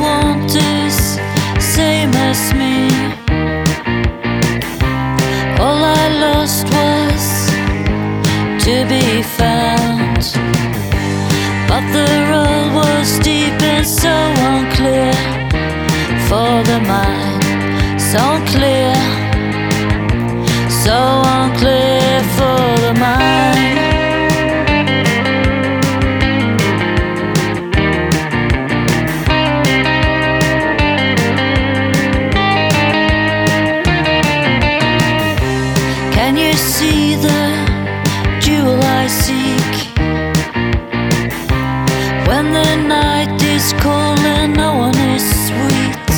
want is same as me. All I lost was to be found, but the road was deep and so unclear for the mind, so clear, so you see the jewel I seek? When the night is cold and no one is sweet.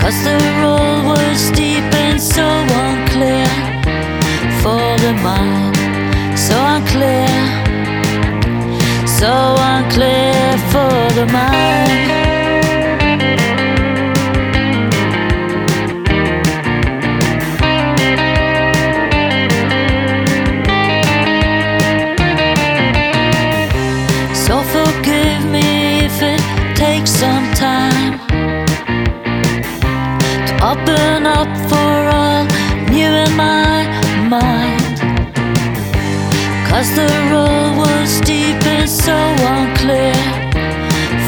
Cause the road was deep and so unclear for the mind. So unclear, so unclear for the mind. Open up for all new in my mind. Cause the road was deep and so unclear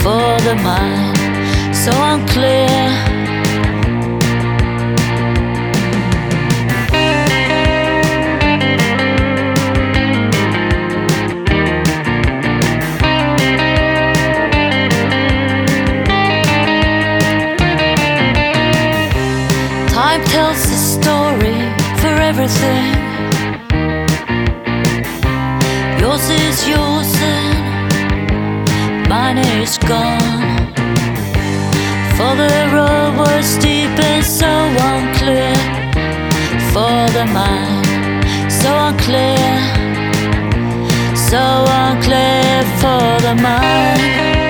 for the mind, so unclear. Everything. Yours is yours and mine is gone. For the road was deep and so unclear. For the mind, so unclear. So unclear for the mind.